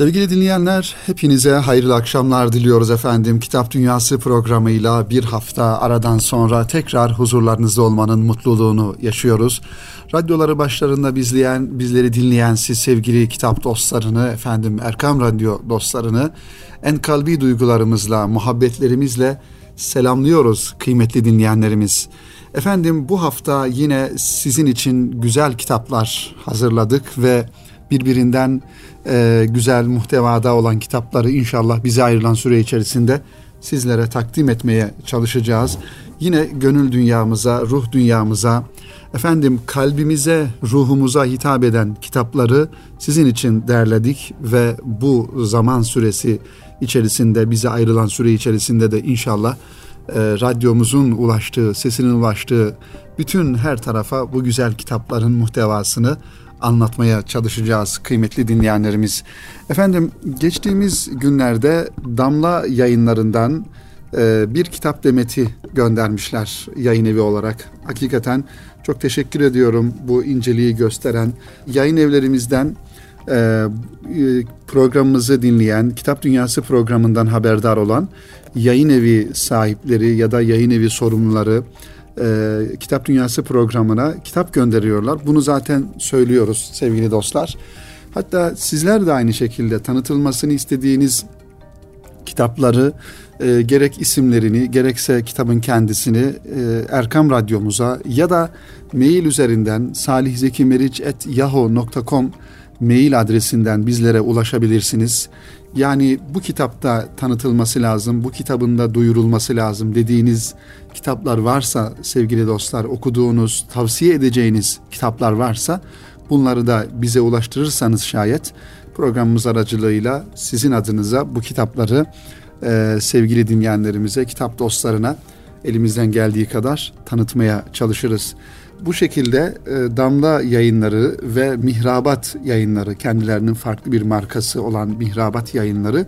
Sevgili dinleyenler, hepinize hayırlı akşamlar diliyoruz efendim. Kitap Dünyası programıyla bir hafta aradan sonra tekrar huzurlarınızda olmanın mutluluğunu yaşıyoruz. Radyoları başlarında bizleyen, bizleri dinleyen siz sevgili kitap dostlarını, efendim Erkam Radyo dostlarını en kalbi duygularımızla, muhabbetlerimizle selamlıyoruz kıymetli dinleyenlerimiz. Efendim bu hafta yine sizin için güzel kitaplar hazırladık ve birbirinden e, güzel muhtevada olan kitapları inşallah bize ayrılan süre içerisinde sizlere takdim etmeye çalışacağız. Yine gönül dünyamıza, ruh dünyamıza, efendim kalbimize, ruhumuza hitap eden kitapları sizin için derledik ve bu zaman süresi içerisinde, bize ayrılan süre içerisinde de inşallah e, radyomuzun ulaştığı, sesinin ulaştığı bütün her tarafa bu güzel kitapların muhtevasını anlatmaya çalışacağız kıymetli dinleyenlerimiz. Efendim geçtiğimiz günlerde Damla yayınlarından e, bir kitap demeti göndermişler yayın evi olarak. Hakikaten çok teşekkür ediyorum bu inceliği gösteren yayın evlerimizden e, e, programımızı dinleyen, Kitap Dünyası programından haberdar olan yayın evi sahipleri ya da yayın evi sorumluları, e, Kitap Dünyası programına kitap gönderiyorlar. Bunu zaten söylüyoruz sevgili dostlar. Hatta sizler de aynı şekilde tanıtılmasını istediğiniz kitapları e, gerek isimlerini gerekse kitabın kendisini e, Erkam Radyomuza ya da mail üzerinden salihzekimeric.yahoo.com mail adresinden bizlere ulaşabilirsiniz. Yani bu kitapta tanıtılması lazım, bu kitabın da duyurulması lazım dediğiniz kitaplar varsa sevgili dostlar okuduğunuz, tavsiye edeceğiniz kitaplar varsa bunları da bize ulaştırırsanız şayet programımız aracılığıyla sizin adınıza bu kitapları e, sevgili dinleyenlerimize, kitap dostlarına elimizden geldiği kadar tanıtmaya çalışırız. Bu şekilde e, Damla yayınları ve Mihrabat yayınları kendilerinin farklı bir markası olan Mihrabat yayınları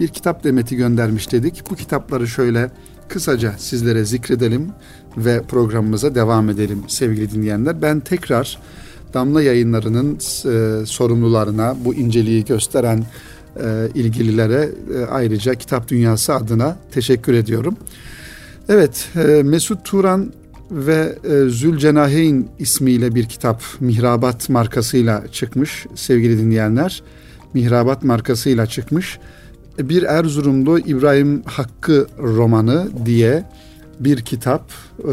bir kitap demeti göndermiş dedik. Bu kitapları şöyle kısaca sizlere zikredelim ve programımıza devam edelim sevgili dinleyenler. Ben tekrar Damla yayınlarının e, sorumlularına bu inceliği gösteren e, ilgililere e, ayrıca Kitap Dünyası adına teşekkür ediyorum. Evet e, Mesut Turan ve e, Zülcenaheyn ismiyle bir kitap Mihrabat markasıyla çıkmış sevgili dinleyenler. Mihrabat markasıyla çıkmış. Bir Erzurumlu İbrahim Hakkı romanı diye bir kitap. E,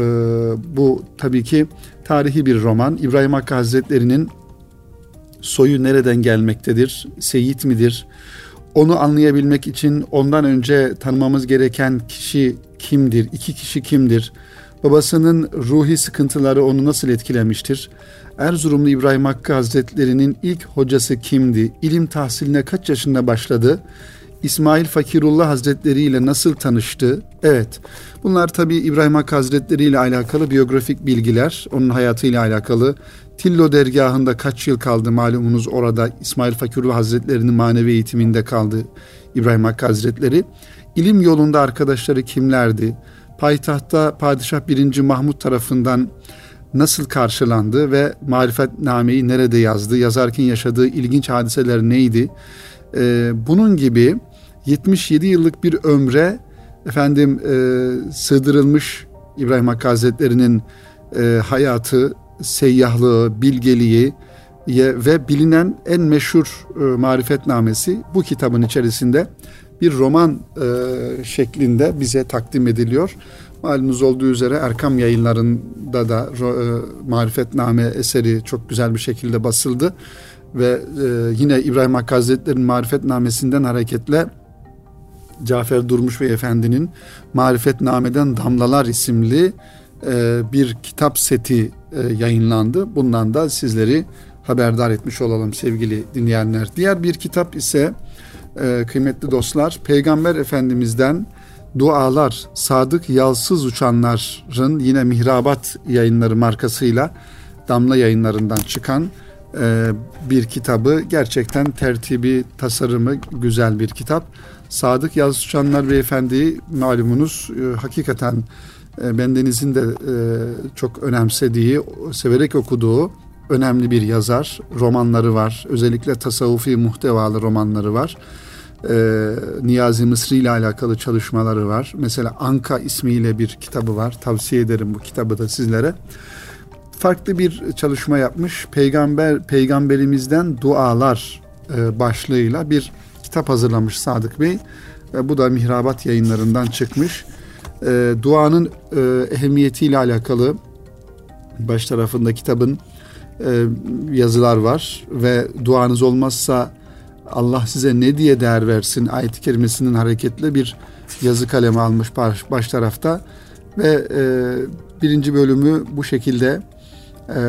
bu tabii ki tarihi bir roman. İbrahim Hakkı Hazretleri'nin soyu nereden gelmektedir? Seyit midir? Onu anlayabilmek için ondan önce tanımamız gereken kişi kimdir? İki kişi kimdir? Babasının ruhi sıkıntıları onu nasıl etkilemiştir? Erzurumlu İbrahim Hakkı Hazretleri'nin ilk hocası kimdi? İlim tahsiline kaç yaşında başladı? İsmail Fakirullah Hazretleri ile nasıl tanıştı? Evet, bunlar tabi İbrahim Hakkı Hazretleri ile alakalı biyografik bilgiler, onun hayatıyla alakalı. Tillo dergahında kaç yıl kaldı malumunuz orada İsmail Fakirullah Hazretleri'nin manevi eğitiminde kaldı İbrahim Hakkı Hazretleri. İlim yolunda arkadaşları kimlerdi? payitahtta Padişah 1. Mahmut tarafından nasıl karşılandı ve marifetnameyi nerede yazdı, yazarken yaşadığı ilginç hadiseler neydi? Ee, bunun gibi 77 yıllık bir ömre efendim e, sığdırılmış İbrahim Hakkı Hazretleri'nin e, hayatı, seyyahlığı, bilgeliği ve bilinen en meşhur e, marifetnamesi bu kitabın içerisinde bir roman e, şeklinde bize takdim ediliyor. Malumunuz olduğu üzere Erkam yayınlarında da e, Marifetname eseri çok güzel bir şekilde basıldı. Ve e, yine İbrahim Hakkı Hazretleri'nin Marifetnamesinden hareketle Cafer Durmuş Beyefendi'nin Marifetname'den Damlalar isimli e, bir kitap seti e, yayınlandı. Bundan da sizleri haberdar etmiş olalım sevgili dinleyenler. Diğer bir kitap ise e, kıymetli dostlar Peygamber Efendimiz'den dualar sadık yalsız uçanların yine mihrabat yayınları markasıyla damla yayınlarından çıkan e, bir kitabı gerçekten tertibi tasarımı güzel bir kitap. Sadık Yalsız Uçanlar Beyefendi'yi malumunuz e, hakikaten e, bendenizin de e, çok önemsediği, severek okuduğu önemli bir yazar. Romanları var. Özellikle tasavvufi muhtevalı romanları var. Niyazi Mısri ile alakalı çalışmaları var. Mesela Anka ismiyle bir kitabı var. Tavsiye ederim bu kitabı da sizlere. Farklı bir çalışma yapmış. Peygamber Peygamberimizden dualar başlığıyla bir kitap hazırlamış Sadık Bey. E, bu da Mihrabat yayınlarından çıkmış. E, duanın e, ehemmiyetiyle alakalı baş tarafında kitabın e, yazılar var ve duanız olmazsa Allah size ne diye değer versin ayet-i kerimesinin hareketle bir yazı kalemi almış baş, baş tarafta ve e, birinci bölümü bu şekilde e,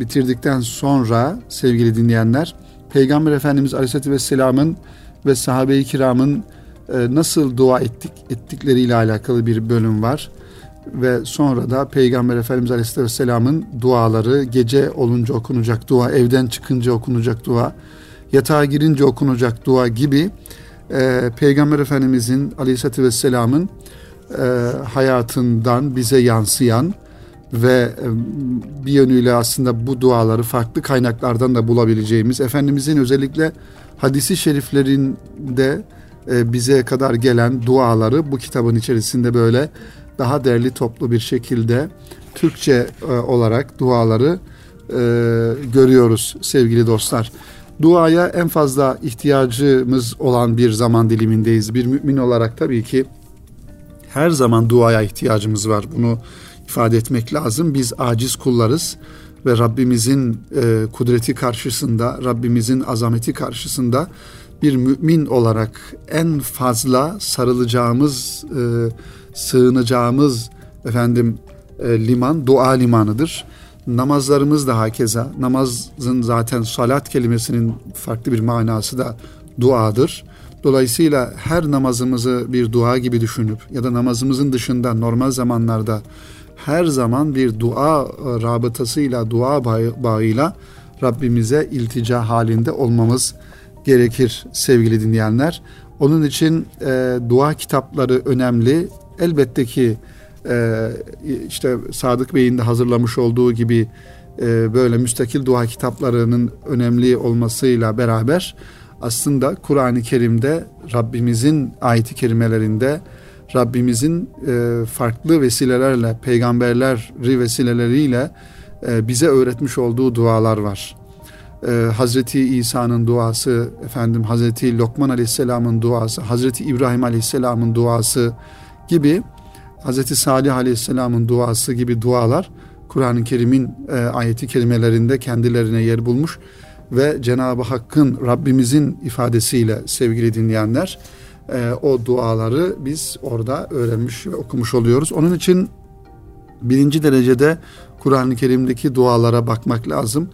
bitirdikten sonra sevgili dinleyenler Peygamber Efendimiz Aleyhisselatü Vesselam'ın ve sahabe-i kiramın e, nasıl dua ettik ettikleriyle alakalı bir bölüm var. Ve sonra da Peygamber Efendimiz Aleyhisselatü Vesselam'ın duaları gece olunca okunacak dua, evden çıkınca okunacak dua, yatağa girince okunacak dua gibi e, Peygamber Efendimizin Aleyhisselatü Vesselam'ın e, hayatından bize yansıyan ve e, bir yönüyle aslında bu duaları farklı kaynaklardan da bulabileceğimiz Efendimizin özellikle hadisi şeriflerinde e, bize kadar gelen duaları bu kitabın içerisinde böyle daha derli toplu bir şekilde Türkçe e, olarak duaları görüyoruz sevgili dostlar. Duaya en fazla ihtiyacımız olan bir zaman dilimindeyiz. Bir mümin olarak tabii ki her zaman duaya ihtiyacımız var. Bunu ifade etmek lazım. Biz aciz kullarız ve Rabbimizin e, kudreti karşısında, Rabbimizin azameti karşısında bir mümin olarak en fazla sarılacağımız, e, sığınacağımız efendim e, liman dua limanıdır. Namazlarımız da hakeza. Namazın zaten salat kelimesinin farklı bir manası da duadır. Dolayısıyla her namazımızı bir dua gibi düşünüp ya da namazımızın dışında normal zamanlarda her zaman bir dua e, rabıtasıyla, dua bağıyla Rabbimize iltica halinde olmamız gerekir sevgili dinleyenler. Onun için e, dua kitapları önemli. Elbette ki e, işte Sadık Bey'in de hazırlamış olduğu gibi e, böyle müstakil dua kitaplarının önemli olmasıyla beraber aslında Kur'an-ı Kerim'de Rabbimizin ayeti kerimelerinde Rabbimizin e, farklı vesilelerle, peygamberleri vesileleriyle e, bize öğretmiş olduğu dualar var. E, Hazreti İsa'nın duası, efendim Hazreti Lokman Aleyhisselam'ın duası, Hazreti İbrahim Aleyhisselam'ın duası gibi Hazreti Salih Aleyhisselam'ın duası gibi dualar Kur'an-ı Kerim'in ayeti kelimelerinde kendilerine yer bulmuş ve Cenab-ı Hakk'ın Rabbimizin ifadesiyle sevgili dinleyenler e, o duaları biz orada öğrenmiş ve okumuş oluyoruz. Onun için birinci derecede Kur'an-ı Kerim'deki dualara bakmak lazım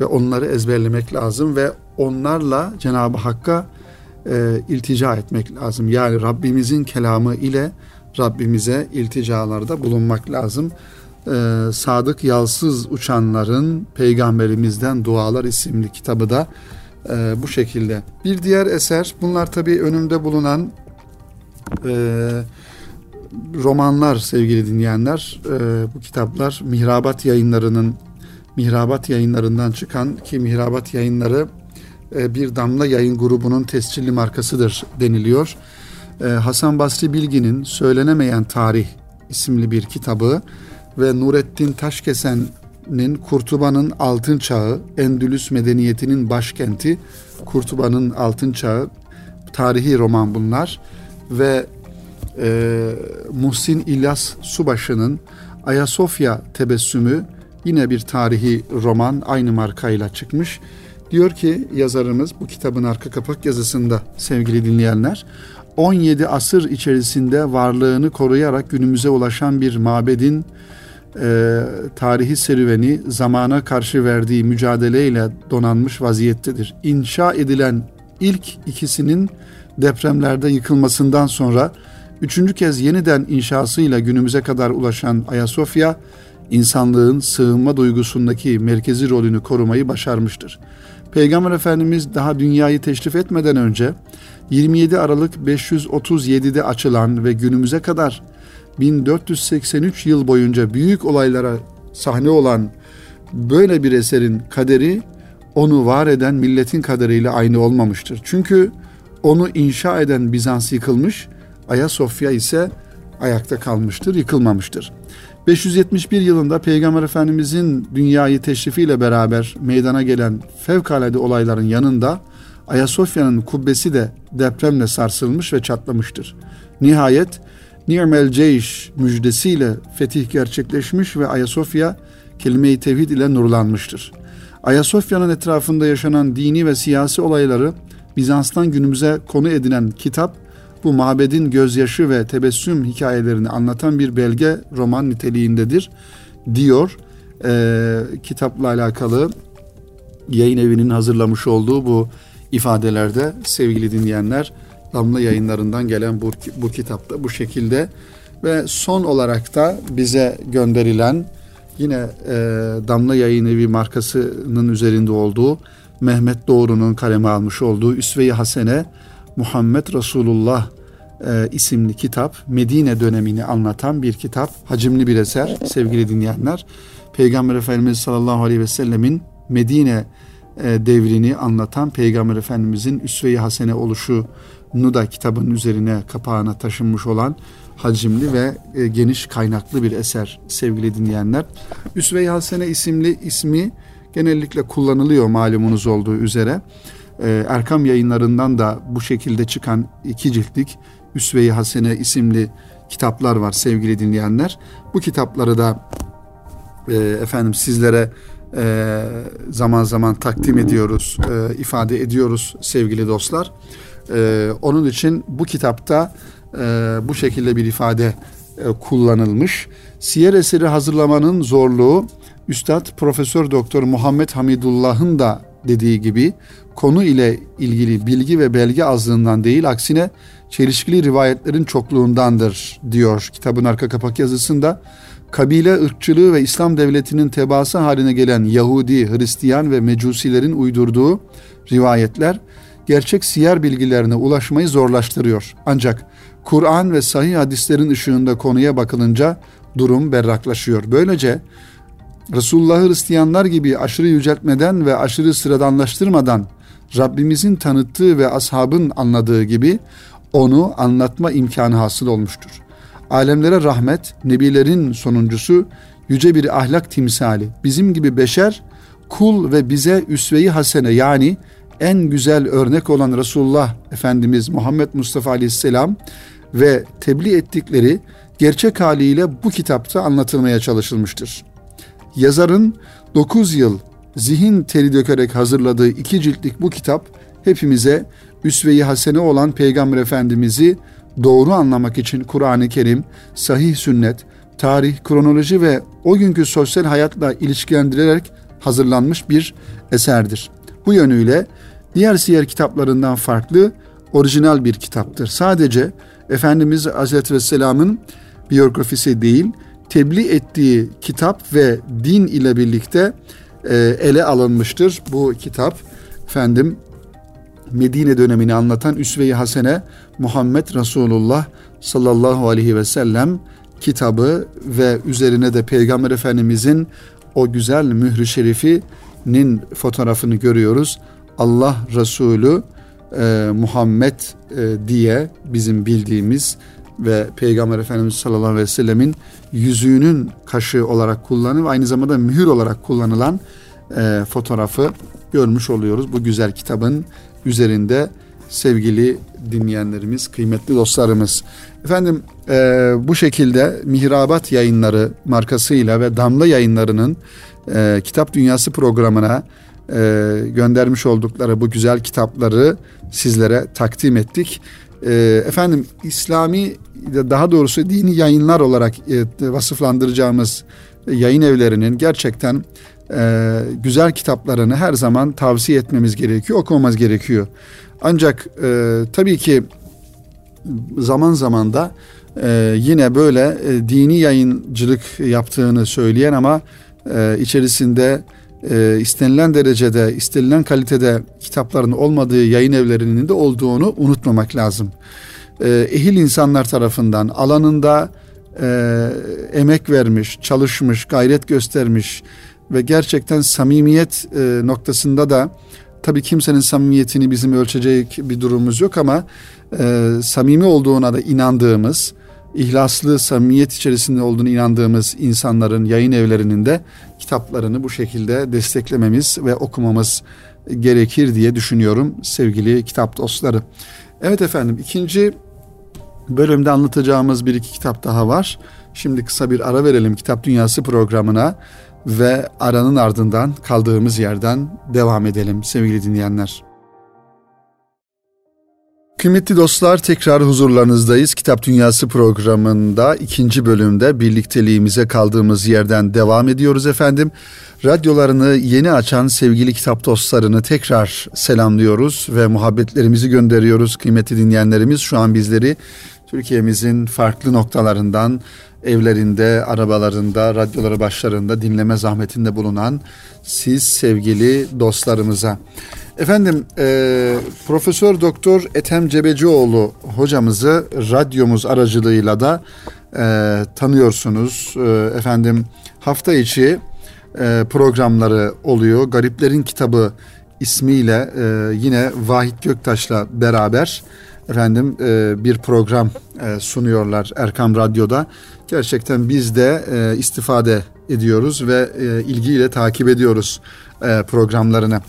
ve onları ezberlemek lazım ve onlarla Cenab-ı Hakk'a e, iltica etmek lazım. Yani Rabbimizin kelamı ile Rabbimize ilticalarda bulunmak lazım. Ee, Sadık Yalsız Uçanların Peygamberimizden Dualar isimli kitabı da e, bu şekilde. Bir diğer eser bunlar tabii önümde bulunan e, romanlar sevgili dinleyenler. E, bu kitaplar Mihrabat yayınlarının Mihrabat yayınlarından çıkan ki Mihrabat yayınları e, bir damla yayın grubunun tescilli markasıdır deniliyor. E, Hasan Basri Bilgin'in Söylenemeyen Tarih isimli bir kitabı ve Nurettin Taşkesen'in Kurtuba'nın Altın Çağı, Endülüs Medeniyeti'nin başkenti Kurtuba'nın Altın Çağı tarihi roman bunlar ve e, Muhsin İlyas Subaşı'nın Ayasofya Tebessümü yine bir tarihi roman aynı markayla çıkmış. Diyor ki yazarımız bu kitabın arka kapak yazısında sevgili dinleyenler 17 asır içerisinde varlığını koruyarak günümüze ulaşan bir mabedin e, tarihi serüveni zamana karşı verdiği mücadeleyle donanmış vaziyettedir. İnşa edilen ilk ikisinin depremlerde yıkılmasından sonra üçüncü kez yeniden inşasıyla günümüze kadar ulaşan Ayasofya, insanlığın sığınma duygusundaki merkezi rolünü korumayı başarmıştır. Peygamber Efendimiz daha dünyayı teşrif etmeden önce 27 Aralık 537'de açılan ve günümüze kadar 1483 yıl boyunca büyük olaylara sahne olan böyle bir eserin kaderi onu var eden milletin kaderiyle aynı olmamıştır. Çünkü onu inşa eden Bizans yıkılmış, Ayasofya ise ayakta kalmıştır, yıkılmamıştır. 571 yılında Peygamber Efendimizin dünyayı teşrifiyle beraber meydana gelen fevkalade olayların yanında Ayasofya'nın kubbesi de depremle sarsılmış ve çatlamıştır. Nihayet Ni'mel Ceyş müjdesiyle fetih gerçekleşmiş ve Ayasofya kelime-i tevhid ile nurlanmıştır. Ayasofya'nın etrafında yaşanan dini ve siyasi olayları Bizans'tan günümüze konu edinen kitap bu mabedin gözyaşı ve tebessüm hikayelerini anlatan bir belge roman niteliğindedir diyor e, kitapla alakalı yayın evinin hazırlamış olduğu bu ifadelerde sevgili dinleyenler Damla yayınlarından gelen bu, bu kitapta bu şekilde ve son olarak da bize gönderilen yine e, Damla Yayın Evi markasının üzerinde olduğu Mehmet Doğru'nun kaleme almış olduğu Üsve-i Hasene Muhammed Resulullah e, isimli kitap Medine dönemini anlatan bir kitap. Hacimli bir eser sevgili dinleyenler. Peygamber Efendimiz sallallahu aleyhi ve sellemin Medine e, devrini anlatan Peygamber Efendimizin Üsve-i Hasene oluşunu da kitabın üzerine kapağına taşınmış olan hacimli ve e, geniş kaynaklı bir eser sevgili dinleyenler. Üsve-i Hasene isimli ismi genellikle kullanılıyor malumunuz olduğu üzere. E, Erkam yayınlarından da bu şekilde çıkan iki ciltlik Üsve-i Hasene isimli kitaplar var sevgili dinleyenler. Bu kitapları da e, efendim sizlere e, zaman zaman takdim ediyoruz, ifade ediyoruz sevgili dostlar. E, onun için bu kitapta e, bu şekilde bir ifade e, kullanılmış. Siyer eseri hazırlamanın zorluğu Üstad Profesör Doktor Muhammed Hamidullah'ın da dediği gibi konu ile ilgili bilgi ve belge azlığından değil aksine çelişkili rivayetlerin çokluğundandır diyor kitabın arka kapak yazısında. Kabile ırkçılığı ve İslam devletinin tebaası haline gelen Yahudi, Hristiyan ve Mecusilerin uydurduğu rivayetler gerçek siyer bilgilerine ulaşmayı zorlaştırıyor. Ancak Kur'an ve sahih hadislerin ışığında konuya bakılınca durum berraklaşıyor. Böylece Resulullah'ı Hristiyanlar gibi aşırı yüceltmeden ve aşırı sıradanlaştırmadan Rabbimizin tanıttığı ve ashabın anladığı gibi onu anlatma imkanı hasıl olmuştur. Alemlere rahmet, nebilerin sonuncusu, yüce bir ahlak timsali, bizim gibi beşer, kul ve bize üsve-i hasene yani en güzel örnek olan Resulullah Efendimiz Muhammed Mustafa Aleyhisselam ve tebliğ ettikleri gerçek haliyle bu kitapta anlatılmaya çalışılmıştır. Yazarın 9 yıl zihin teri dökerek hazırladığı iki ciltlik bu kitap hepimize üsve-i hasene olan Peygamber Efendimiz'i doğru anlamak için Kur'an-ı Kerim, sahih sünnet, tarih, kronoloji ve o günkü sosyal hayatla ilişkilendirerek hazırlanmış bir eserdir. Bu yönüyle diğer siyer kitaplarından farklı, orijinal bir kitaptır. Sadece Efendimiz Aleyhisselatü Vesselam'ın biyografisi değil, tebliğ ettiği kitap ve din ile birlikte e, ele alınmıştır bu kitap. Efendim Medine dönemini anlatan Üsve-i Hasene Muhammed Resulullah sallallahu aleyhi ve sellem kitabı ve üzerine de Peygamber Efendimizin o güzel mührü şerifinin fotoğrafını görüyoruz. Allah Resulü e, Muhammed e, diye bizim bildiğimiz ve Peygamber Efendimiz sallallahu aleyhi ve sellemin yüzüğünün kaşı olarak kullanılan aynı zamanda mühür olarak kullanılan e, fotoğrafı görmüş oluyoruz. Bu güzel kitabın üzerinde sevgili dinleyenlerimiz, kıymetli dostlarımız. Efendim e, bu şekilde Mihrabat yayınları markasıyla ve Damla yayınlarının e, Kitap Dünyası programına e, göndermiş oldukları bu güzel kitapları sizlere takdim ettik. E, efendim İslami daha doğrusu dini yayınlar olarak e, vasıflandıracağımız yayın evlerinin gerçekten e, güzel kitaplarını her zaman tavsiye etmemiz gerekiyor, okumamız gerekiyor. Ancak e, tabii ki zaman zaman da e, yine böyle e, dini yayıncılık yaptığını söyleyen ama e, içerisinde istenilen derecede, istenilen kalitede kitapların olmadığı yayın evlerinin de olduğunu unutmamak lazım. E, ehil insanlar tarafından alanında e, emek vermiş, çalışmış, gayret göstermiş, ve gerçekten samimiyet e, noktasında da tabii kimsenin samimiyetini bizim ölçecek bir durumumuz yok ama e, samimi olduğuna da inandığımız, ihlaslı samimiyet içerisinde olduğunu inandığımız insanların yayın evlerinin de kitaplarını bu şekilde desteklememiz ve okumamız gerekir diye düşünüyorum sevgili kitap dostları. Evet efendim ikinci bölümde anlatacağımız bir iki kitap daha var. Şimdi kısa bir ara verelim Kitap Dünyası programına ve aranın ardından kaldığımız yerden devam edelim sevgili dinleyenler. Kıymetli dostlar tekrar huzurlarınızdayız. Kitap Dünyası programında ikinci bölümde birlikteliğimize kaldığımız yerden devam ediyoruz efendim. Radyolarını yeni açan sevgili kitap dostlarını tekrar selamlıyoruz ve muhabbetlerimizi gönderiyoruz. Kıymetli dinleyenlerimiz şu an bizleri Türkiye'mizin farklı noktalarından evlerinde, arabalarında, radyoları başlarında dinleme zahmetinde bulunan siz sevgili dostlarımıza. Efendim e, Profesör Doktor Ethem Cebecioğlu hocamızı radyomuz aracılığıyla da e, tanıyorsunuz. E, efendim hafta içi e, programları oluyor. Gariplerin Kitabı ismiyle e, yine Vahit Göktaş'la beraber efendim e, bir program e, sunuyorlar Erkam Radyo'da. Gerçekten biz de e, istifade ediyoruz ve e, ilgiyle takip ediyoruz e, programlarını.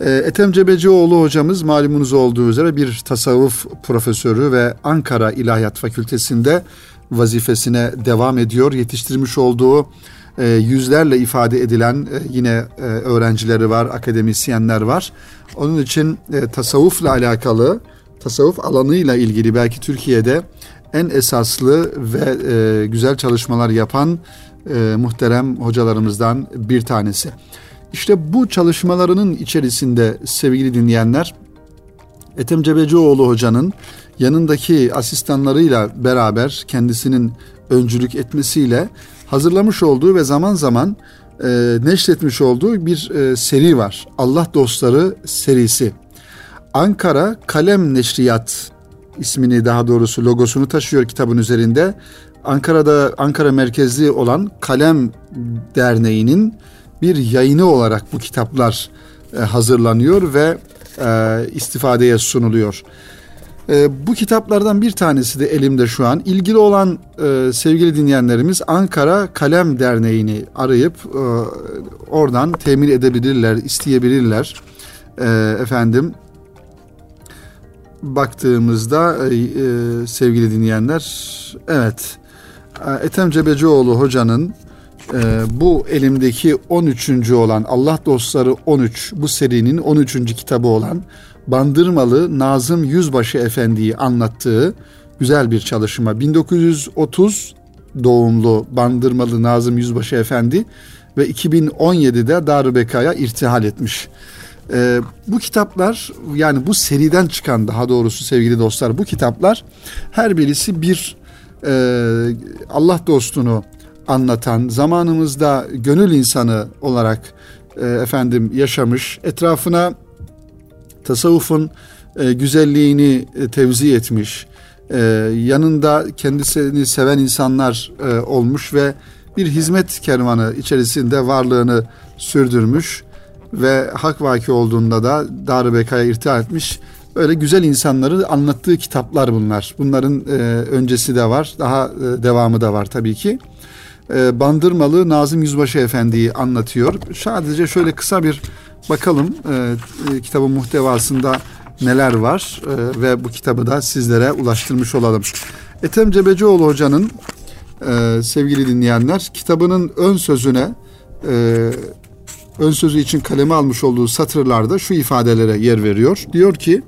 E, Ethem Cebecioğlu hocamız malumunuz olduğu üzere bir tasavvuf profesörü ve Ankara İlahiyat Fakültesi'nde vazifesine devam ediyor. Yetiştirmiş olduğu e, yüzlerle ifade edilen e, yine e, öğrencileri var, akademisyenler var. Onun için tasavvufla alakalı tasavvuf alanıyla ilgili belki Türkiye'de en esaslı ve güzel çalışmalar yapan muhterem hocalarımızdan bir tanesi. İşte bu çalışmalarının içerisinde sevgili dinleyenler Ethem Cebecioğlu hocanın yanındaki asistanlarıyla beraber kendisinin öncülük etmesiyle hazırlamış olduğu ve zaman zaman e, neşretmiş olduğu bir e, seri var. Allah Dostları serisi. Ankara Kalem Neşriyat ismini daha doğrusu logosunu taşıyor kitabın üzerinde. Ankara'da Ankara merkezli olan Kalem Derneği'nin bir yayını olarak bu kitaplar e, hazırlanıyor ve e, istifadeye sunuluyor. E, bu kitaplardan bir tanesi de elimde şu an. İlgili olan sevgili dinleyenlerimiz Ankara Kalem Derneği'ni arayıp oradan temin edebilirler, isteyebilirler. Efendim baktığımızda sevgili dinleyenler evet Ethem Cebecioğlu hocanın e, bu elimdeki 13. olan Allah Dostları 13 bu serinin 13. kitabı olan Bandırmalı Nazım Yüzbaşı Efendi'yi anlattığı güzel bir çalışma. 1930 doğumlu Bandırmalı Nazım Yüzbaşı Efendi ve 2017'de Darübeka'ya irtihal etmiş. E, bu kitaplar yani bu seriden çıkan daha doğrusu sevgili dostlar bu kitaplar her birisi bir e, Allah dostunu anlatan zamanımızda gönül insanı olarak e, efendim yaşamış etrafına tasavvufun e, güzelliğini e, tevzi etmiş e, yanında kendisini seven insanlar e, olmuş ve bir hizmet kervanı içerisinde varlığını sürdürmüş ve hak vaki olduğunda da Dar-ı Beka'ya irtiha etmiş. Öyle güzel insanları anlattığı kitaplar bunlar. Bunların e, öncesi de var, daha e, devamı da var tabii ki. E, Bandırmalı Nazım Yüzbaşı Efendi'yi anlatıyor. Sadece şöyle kısa bir bakalım e, e, kitabın muhtevasında neler var ve bu kitabı da sizlere ulaştırmış olalım. Ethem Cebecioğlu Hoca'nın sevgili dinleyenler kitabının ön sözüne ön sözü için kaleme almış olduğu satırlarda şu ifadelere yer veriyor. Diyor ki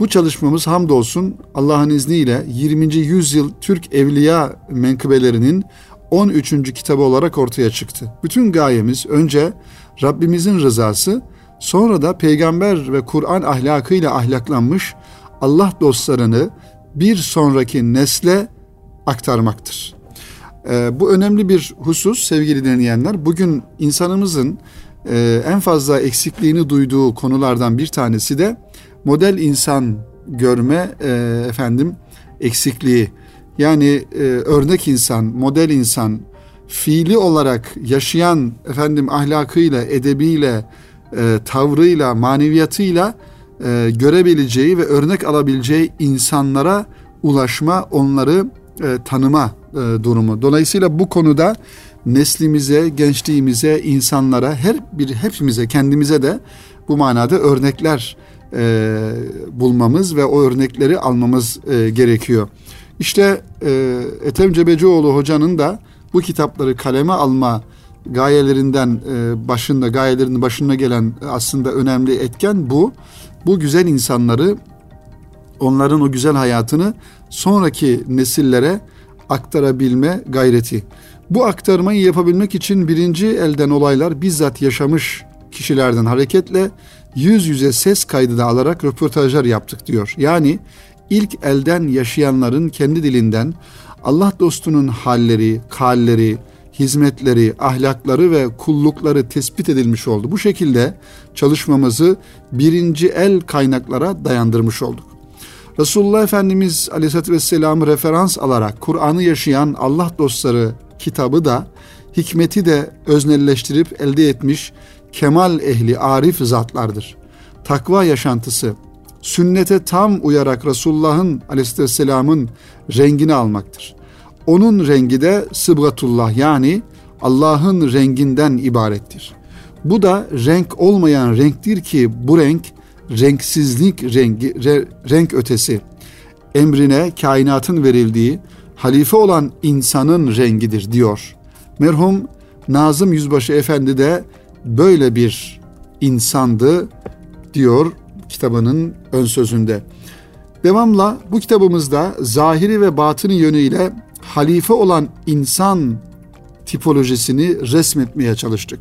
bu çalışmamız hamdolsun Allah'ın izniyle 20. yüzyıl Türk evliya menkıbelerinin 13. kitabı olarak ortaya çıktı. Bütün gayemiz önce Rabbimizin rızası, sonra da peygamber ve Kur'an ahlakıyla ahlaklanmış Allah dostlarını bir sonraki nesle aktarmaktır. Ee, bu önemli bir husus sevgili dinleyenler. Bugün insanımızın e, en fazla eksikliğini duyduğu konulardan bir tanesi de model insan görme e, efendim eksikliği. Yani e, örnek insan, model insan, fiili olarak yaşayan efendim ahlakıyla, edebiyle, e, tavrıyla, maneviyatıyla e, görebileceği ve örnek alabileceği insanlara ulaşma, onları e, tanıma e, durumu. Dolayısıyla bu konuda neslimize, gençliğimize, insanlara, her bir hepimize, kendimize de bu manada örnekler e, bulmamız ve o örnekleri almamız e, gerekiyor. İşte e, Ethem Cebecioğlu hocanın da bu kitapları kaleme alma gayelerinden e, başında gayelerinin başına gelen aslında önemli etken bu. Bu güzel insanları onların o güzel hayatını sonraki nesillere aktarabilme gayreti. Bu aktarmayı yapabilmek için birinci elden olaylar bizzat yaşamış kişilerden hareketle yüz yüze ses kaydı da alarak röportajlar yaptık diyor. Yani ilk elden yaşayanların kendi dilinden Allah dostunun halleri, kalleri, hizmetleri, ahlakları ve kullukları tespit edilmiş oldu. Bu şekilde çalışmamızı birinci el kaynaklara dayandırmış olduk. Resulullah Efendimiz Aleyhisselatü Vesselam'ı referans alarak Kur'an'ı yaşayan Allah dostları kitabı da hikmeti de öznelleştirip elde etmiş kemal ehli arif zatlardır. Takva yaşantısı, sünnete tam uyarak Resulullah'ın aleyhisselamın rengini almaktır. Onun rengi de sıbgatullah yani Allah'ın renginden ibarettir. Bu da renk olmayan renktir ki bu renk renksizlik rengi, re, renk ötesi. Emrine kainatın verildiği halife olan insanın rengidir diyor. Merhum Nazım Yüzbaşı Efendi de böyle bir insandı diyor kitabının ön sözünde. Devamla bu kitabımızda zahiri ve batını yönüyle halife olan insan tipolojisini resmetmeye çalıştık.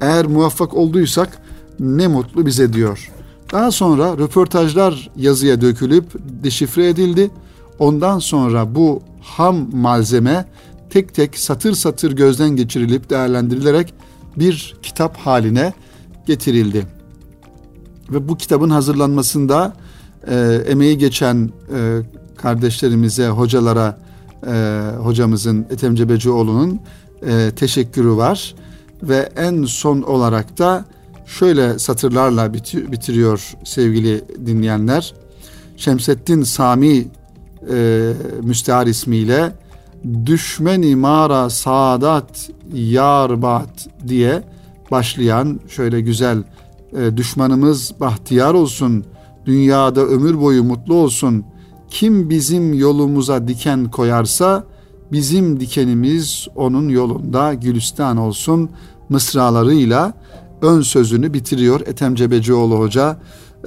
Eğer muvaffak olduysak ne mutlu bize diyor. Daha sonra röportajlar yazıya dökülüp deşifre edildi. Ondan sonra bu ham malzeme tek tek satır satır gözden geçirilip değerlendirilerek bir kitap haline getirildi. Ve bu kitabın hazırlanmasında e, emeği geçen e, kardeşlerimize, hocalara, e, hocamızın Ethem Cebecioğlu'nun e, teşekkürü var. Ve en son olarak da şöyle satırlarla bitiriyor sevgili dinleyenler. Şemseddin Sami e, müstehar ismiyle düşmeni mara saadat yarbat diye başlayan şöyle güzel e, düşmanımız bahtiyar olsun, dünyada ömür boyu mutlu olsun. Kim bizim yolumuza diken koyarsa bizim dikenimiz onun yolunda gülistan olsun mısralarıyla ön sözünü bitiriyor Ethem Cebecioğlu Hoca.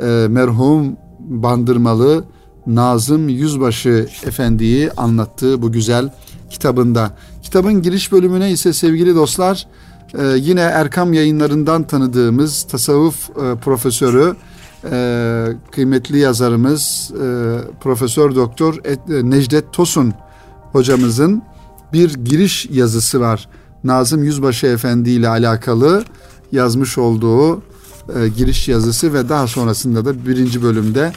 E, merhum Bandırmalı Nazım Yüzbaşı Efendi'yi anlattığı bu güzel kitabında. Kitabın giriş bölümüne ise sevgili dostlar e, yine Erkam yayınlarından tanıdığımız tasavvuf e, profesörü e, kıymetli yazarımız Profesör Doktor Necdet Tosun hocamızın bir giriş yazısı var. Nazım Yüzbaşı Efendi ile alakalı yazmış olduğu e, giriş yazısı ve daha sonrasında da birinci bölümde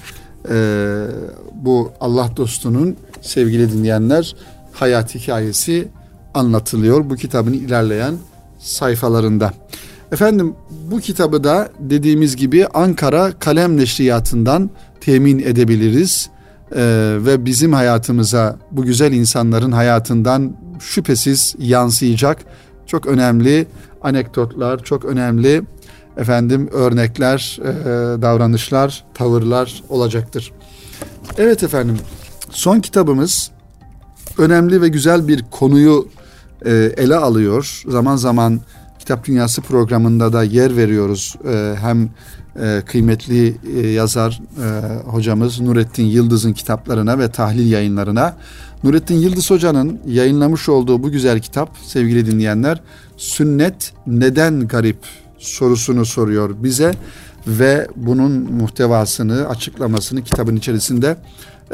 e, bu Allah dostunun sevgili dinleyenler hayat hikayesi anlatılıyor bu kitabın ilerleyen sayfalarında. Efendim bu kitabı da dediğimiz gibi Ankara Kalem Neşriyatı'ndan temin edebiliriz. Ee, ve bizim hayatımıza bu güzel insanların hayatından şüphesiz yansıyacak çok önemli anekdotlar, çok önemli efendim örnekler, e, davranışlar, tavırlar olacaktır. Evet efendim son kitabımız önemli ve güzel bir konuyu e, ele alıyor. Zaman zaman Kitap Dünyası programında da yer veriyoruz. E, hem e, kıymetli e, yazar e, hocamız Nurettin Yıldız'ın kitaplarına ve tahlil yayınlarına. Nurettin Yıldız Hoca'nın yayınlamış olduğu bu güzel kitap sevgili dinleyenler sünnet neden garip sorusunu soruyor bize ve bunun muhtevasını açıklamasını kitabın içerisinde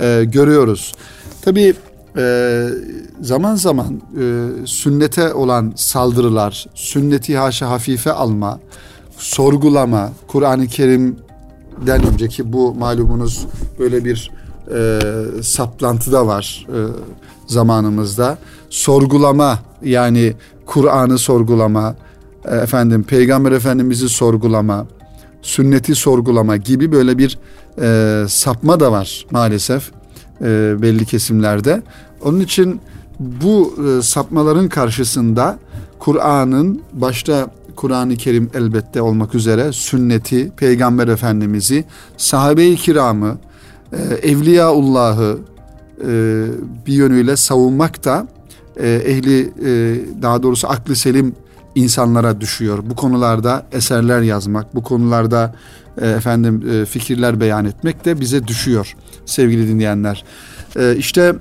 e, görüyoruz. Tabii e, zaman zaman e, sünnete olan saldırılar, sünneti haşa hafife alma, sorgulama, Kur'an-ı Kerim'den önceki bu malumunuz böyle bir e, saplantı da var e, zamanımızda. Sorgulama yani Kur'an'ı sorgulama, e, efendim Peygamber Efendimiz'i sorgulama, sünneti sorgulama gibi böyle bir e, sapma da var maalesef e, belli kesimlerde. Onun için bu e, sapmaların karşısında Kur'an'ın başta Kur'an-ı Kerim elbette olmak üzere sünneti, Peygamber Efendimiz'i, sahabe-i kiramı, e, Evliyaullah'ı e, bir yönüyle savunmak da e, ehli e, daha doğrusu aklı selim insanlara düşüyor. Bu konularda eserler yazmak, bu konularda e, efendim e, fikirler beyan etmek de bize düşüyor sevgili dinleyenler. E, işte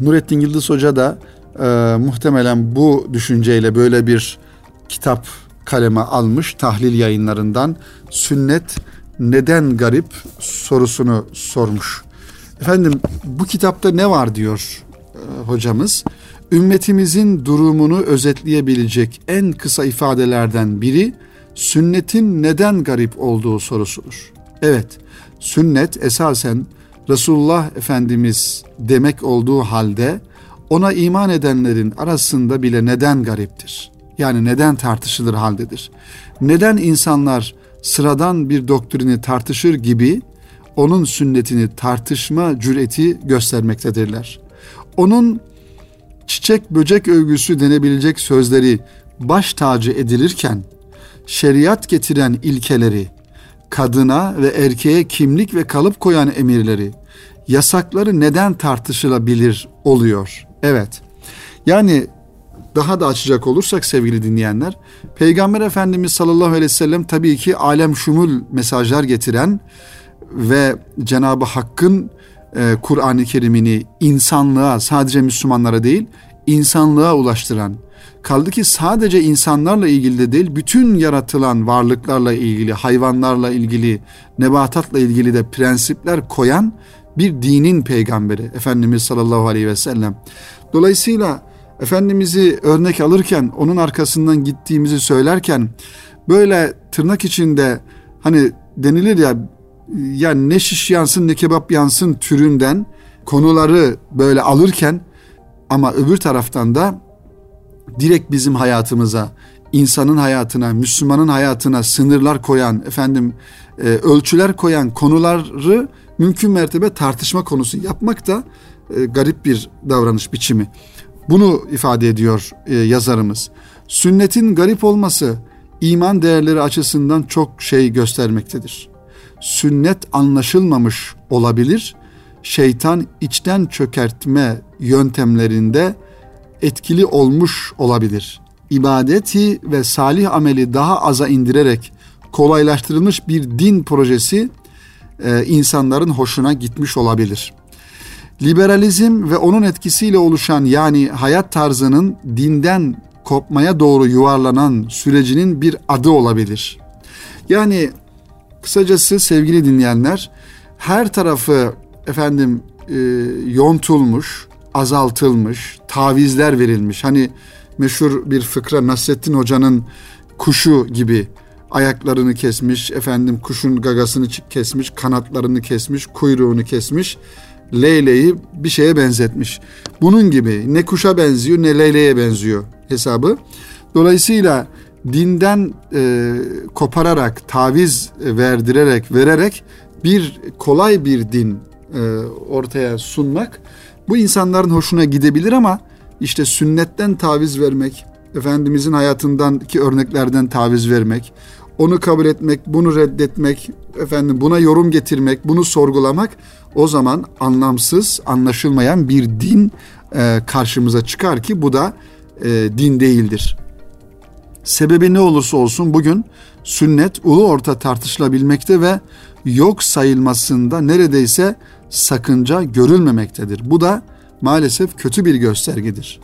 Nurettin Yıldız Hoca da e, muhtemelen bu düşünceyle böyle bir kitap kaleme almış tahlil yayınlarından sünnet neden garip sorusunu sormuş. Efendim bu kitapta ne var diyor e, hocamız. Ümmetimizin durumunu özetleyebilecek en kısa ifadelerden biri sünnetin neden garip olduğu sorusudur. Evet, sünnet esasen Resulullah Efendimiz demek olduğu halde ona iman edenlerin arasında bile neden gariptir? Yani neden tartışılır haldedir? Neden insanlar sıradan bir doktrini tartışır gibi onun sünnetini tartışma cüreti göstermektedirler? Onun çiçek böcek övgüsü denebilecek sözleri baş tacı edilirken şeriat getiren ilkeleri, kadına ve erkeğe kimlik ve kalıp koyan emirleri, yasakları neden tartışılabilir oluyor? Evet. Yani daha da açacak olursak sevgili dinleyenler, Peygamber Efendimiz sallallahu aleyhi ve sellem tabii ki alem şumul mesajlar getiren ve Cenab-ı Hakk'ın e, Kur'an-ı Kerim'ini insanlığa sadece Müslümanlara değil insanlığa ulaştıran kaldı ki sadece insanlarla ilgili de değil bütün yaratılan varlıklarla ilgili hayvanlarla ilgili nebatatla ilgili de prensipler koyan bir dinin peygamberi Efendimiz sallallahu aleyhi ve sellem. Dolayısıyla Efendimiz'i örnek alırken onun arkasından gittiğimizi söylerken böyle tırnak içinde hani denilir ya yani ne şiş yansın ne kebap yansın türünden konuları böyle alırken ama öbür taraftan da direkt bizim hayatımıza, insanın hayatına, Müslümanın hayatına sınırlar koyan, efendim e, ölçüler koyan konuları mümkün mertebe tartışma konusu yapmak da e, garip bir davranış biçimi. Bunu ifade ediyor e, yazarımız. Sünnetin garip olması iman değerleri açısından çok şey göstermektedir sünnet anlaşılmamış olabilir. Şeytan içten çökertme yöntemlerinde etkili olmuş olabilir. İbadeti ve salih ameli daha aza indirerek kolaylaştırılmış bir din projesi e, insanların hoşuna gitmiş olabilir. Liberalizm ve onun etkisiyle oluşan yani hayat tarzının dinden kopmaya doğru yuvarlanan sürecinin bir adı olabilir. Yani Kısacası sevgili dinleyenler her tarafı efendim e, yontulmuş, azaltılmış, tavizler verilmiş. Hani meşhur bir fıkra Nasrettin Hoca'nın kuşu gibi ayaklarını kesmiş, efendim kuşun gagasını kesmiş, kanatlarını kesmiş, kuyruğunu kesmiş, leyleği bir şeye benzetmiş. Bunun gibi ne kuşa benziyor ne leyleğe benziyor hesabı. Dolayısıyla dinden e, kopararak, taviz verdirerek, vererek bir kolay bir din e, ortaya sunmak bu insanların hoşuna gidebilir ama işte sünnetten taviz vermek, Efendimizin hayatındaki örneklerden taviz vermek, onu kabul etmek, bunu reddetmek, efendim buna yorum getirmek, bunu sorgulamak o zaman anlamsız, anlaşılmayan bir din e, karşımıza çıkar ki bu da e, din değildir. Sebebi ne olursa olsun bugün sünnet ulu orta tartışılabilmekte ve yok sayılmasında neredeyse sakınca görülmemektedir. Bu da maalesef kötü bir göstergedir.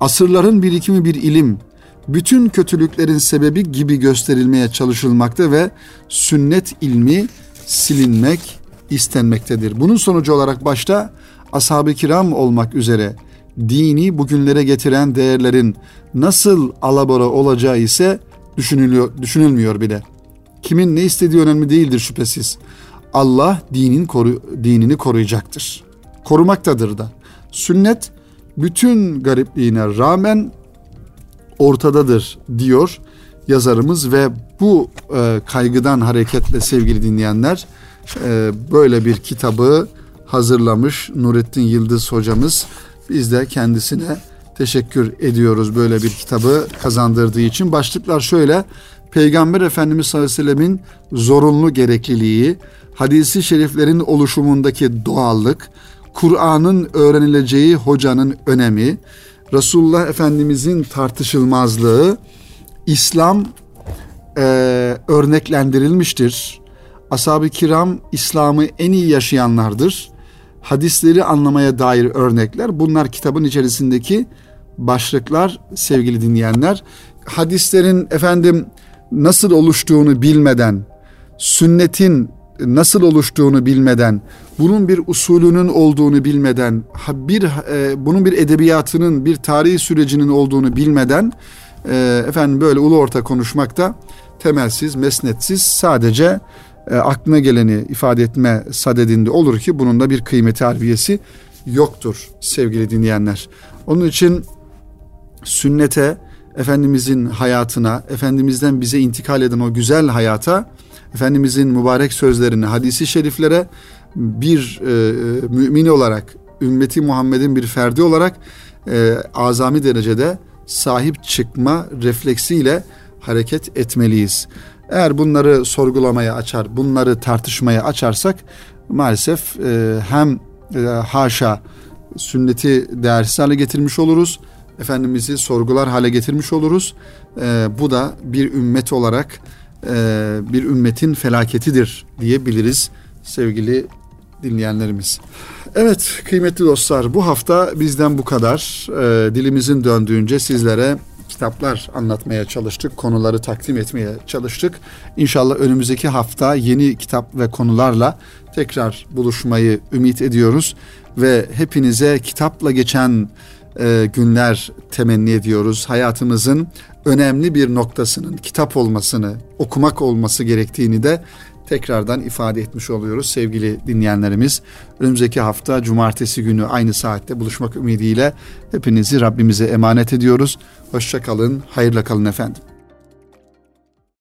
Asırların birikimi bir ilim, bütün kötülüklerin sebebi gibi gösterilmeye çalışılmakta ve sünnet ilmi silinmek istenmektedir. Bunun sonucu olarak başta ashab-ı kiram olmak üzere dini bugünlere getiren değerlerin nasıl alabora olacağı ise düşünülüyor, düşünülmüyor bile. Kimin ne istediği önemli değildir şüphesiz. Allah dinin koru, dinini koruyacaktır. Korumaktadır da. Sünnet bütün garipliğine rağmen ortadadır diyor yazarımız ve bu e, kaygıdan hareketle sevgili dinleyenler e, böyle bir kitabı hazırlamış Nurettin Yıldız hocamız. Biz de kendisine teşekkür ediyoruz böyle bir kitabı kazandırdığı için. Başlıklar şöyle. Peygamber Efendimiz sallallahu aleyhi ve sellemin zorunlu gerekliliği, hadisi şeriflerin oluşumundaki doğallık, Kur'an'ın öğrenileceği hocanın önemi, Resulullah Efendimizin tartışılmazlığı, İslam e, örneklendirilmiştir. Ashab-ı kiram İslam'ı en iyi yaşayanlardır. Hadisleri anlamaya dair örnekler bunlar kitabın içerisindeki başlıklar sevgili dinleyenler. Hadislerin efendim nasıl oluştuğunu bilmeden, sünnetin nasıl oluştuğunu bilmeden, bunun bir usulünün olduğunu bilmeden, bir e, bunun bir edebiyatının, bir tarihi sürecinin olduğunu bilmeden e, efendim böyle ulu orta konuşmakta temelsiz, mesnetsiz sadece e, aklına geleni ifade etme sadedinde olur ki bunun da bir kıymeti harbiyesi yoktur sevgili dinleyenler. Onun için sünnete, Efendimizin hayatına, Efendimizden bize intikal eden o güzel hayata, Efendimizin mübarek sözlerini, hadisi şeriflere bir e, mümin olarak, ümmeti Muhammed'in bir ferdi olarak e, azami derecede sahip çıkma refleksiyle hareket etmeliyiz. Eğer bunları sorgulamaya açar, bunları tartışmaya açarsak maalesef e, hem e, haşa sünneti değersiz hale getirmiş oluruz. Efendimiz'i sorgular hale getirmiş oluruz. E, bu da bir ümmet olarak e, bir ümmetin felaketidir diyebiliriz sevgili dinleyenlerimiz. Evet kıymetli dostlar bu hafta bizden bu kadar. E, dilimizin döndüğünce sizlere kitaplar anlatmaya çalıştık, konuları takdim etmeye çalıştık. İnşallah önümüzdeki hafta yeni kitap ve konularla tekrar buluşmayı ümit ediyoruz ve hepinize kitapla geçen e, günler temenni ediyoruz. Hayatımızın önemli bir noktasının kitap olmasını, okumak olması gerektiğini de tekrardan ifade etmiş oluyoruz sevgili dinleyenlerimiz. Önümüzdeki hafta cumartesi günü aynı saatte buluşmak ümidiyle hepinizi Rabbimize emanet ediyoruz. Hoşça kalın, hayırla kalın efendim.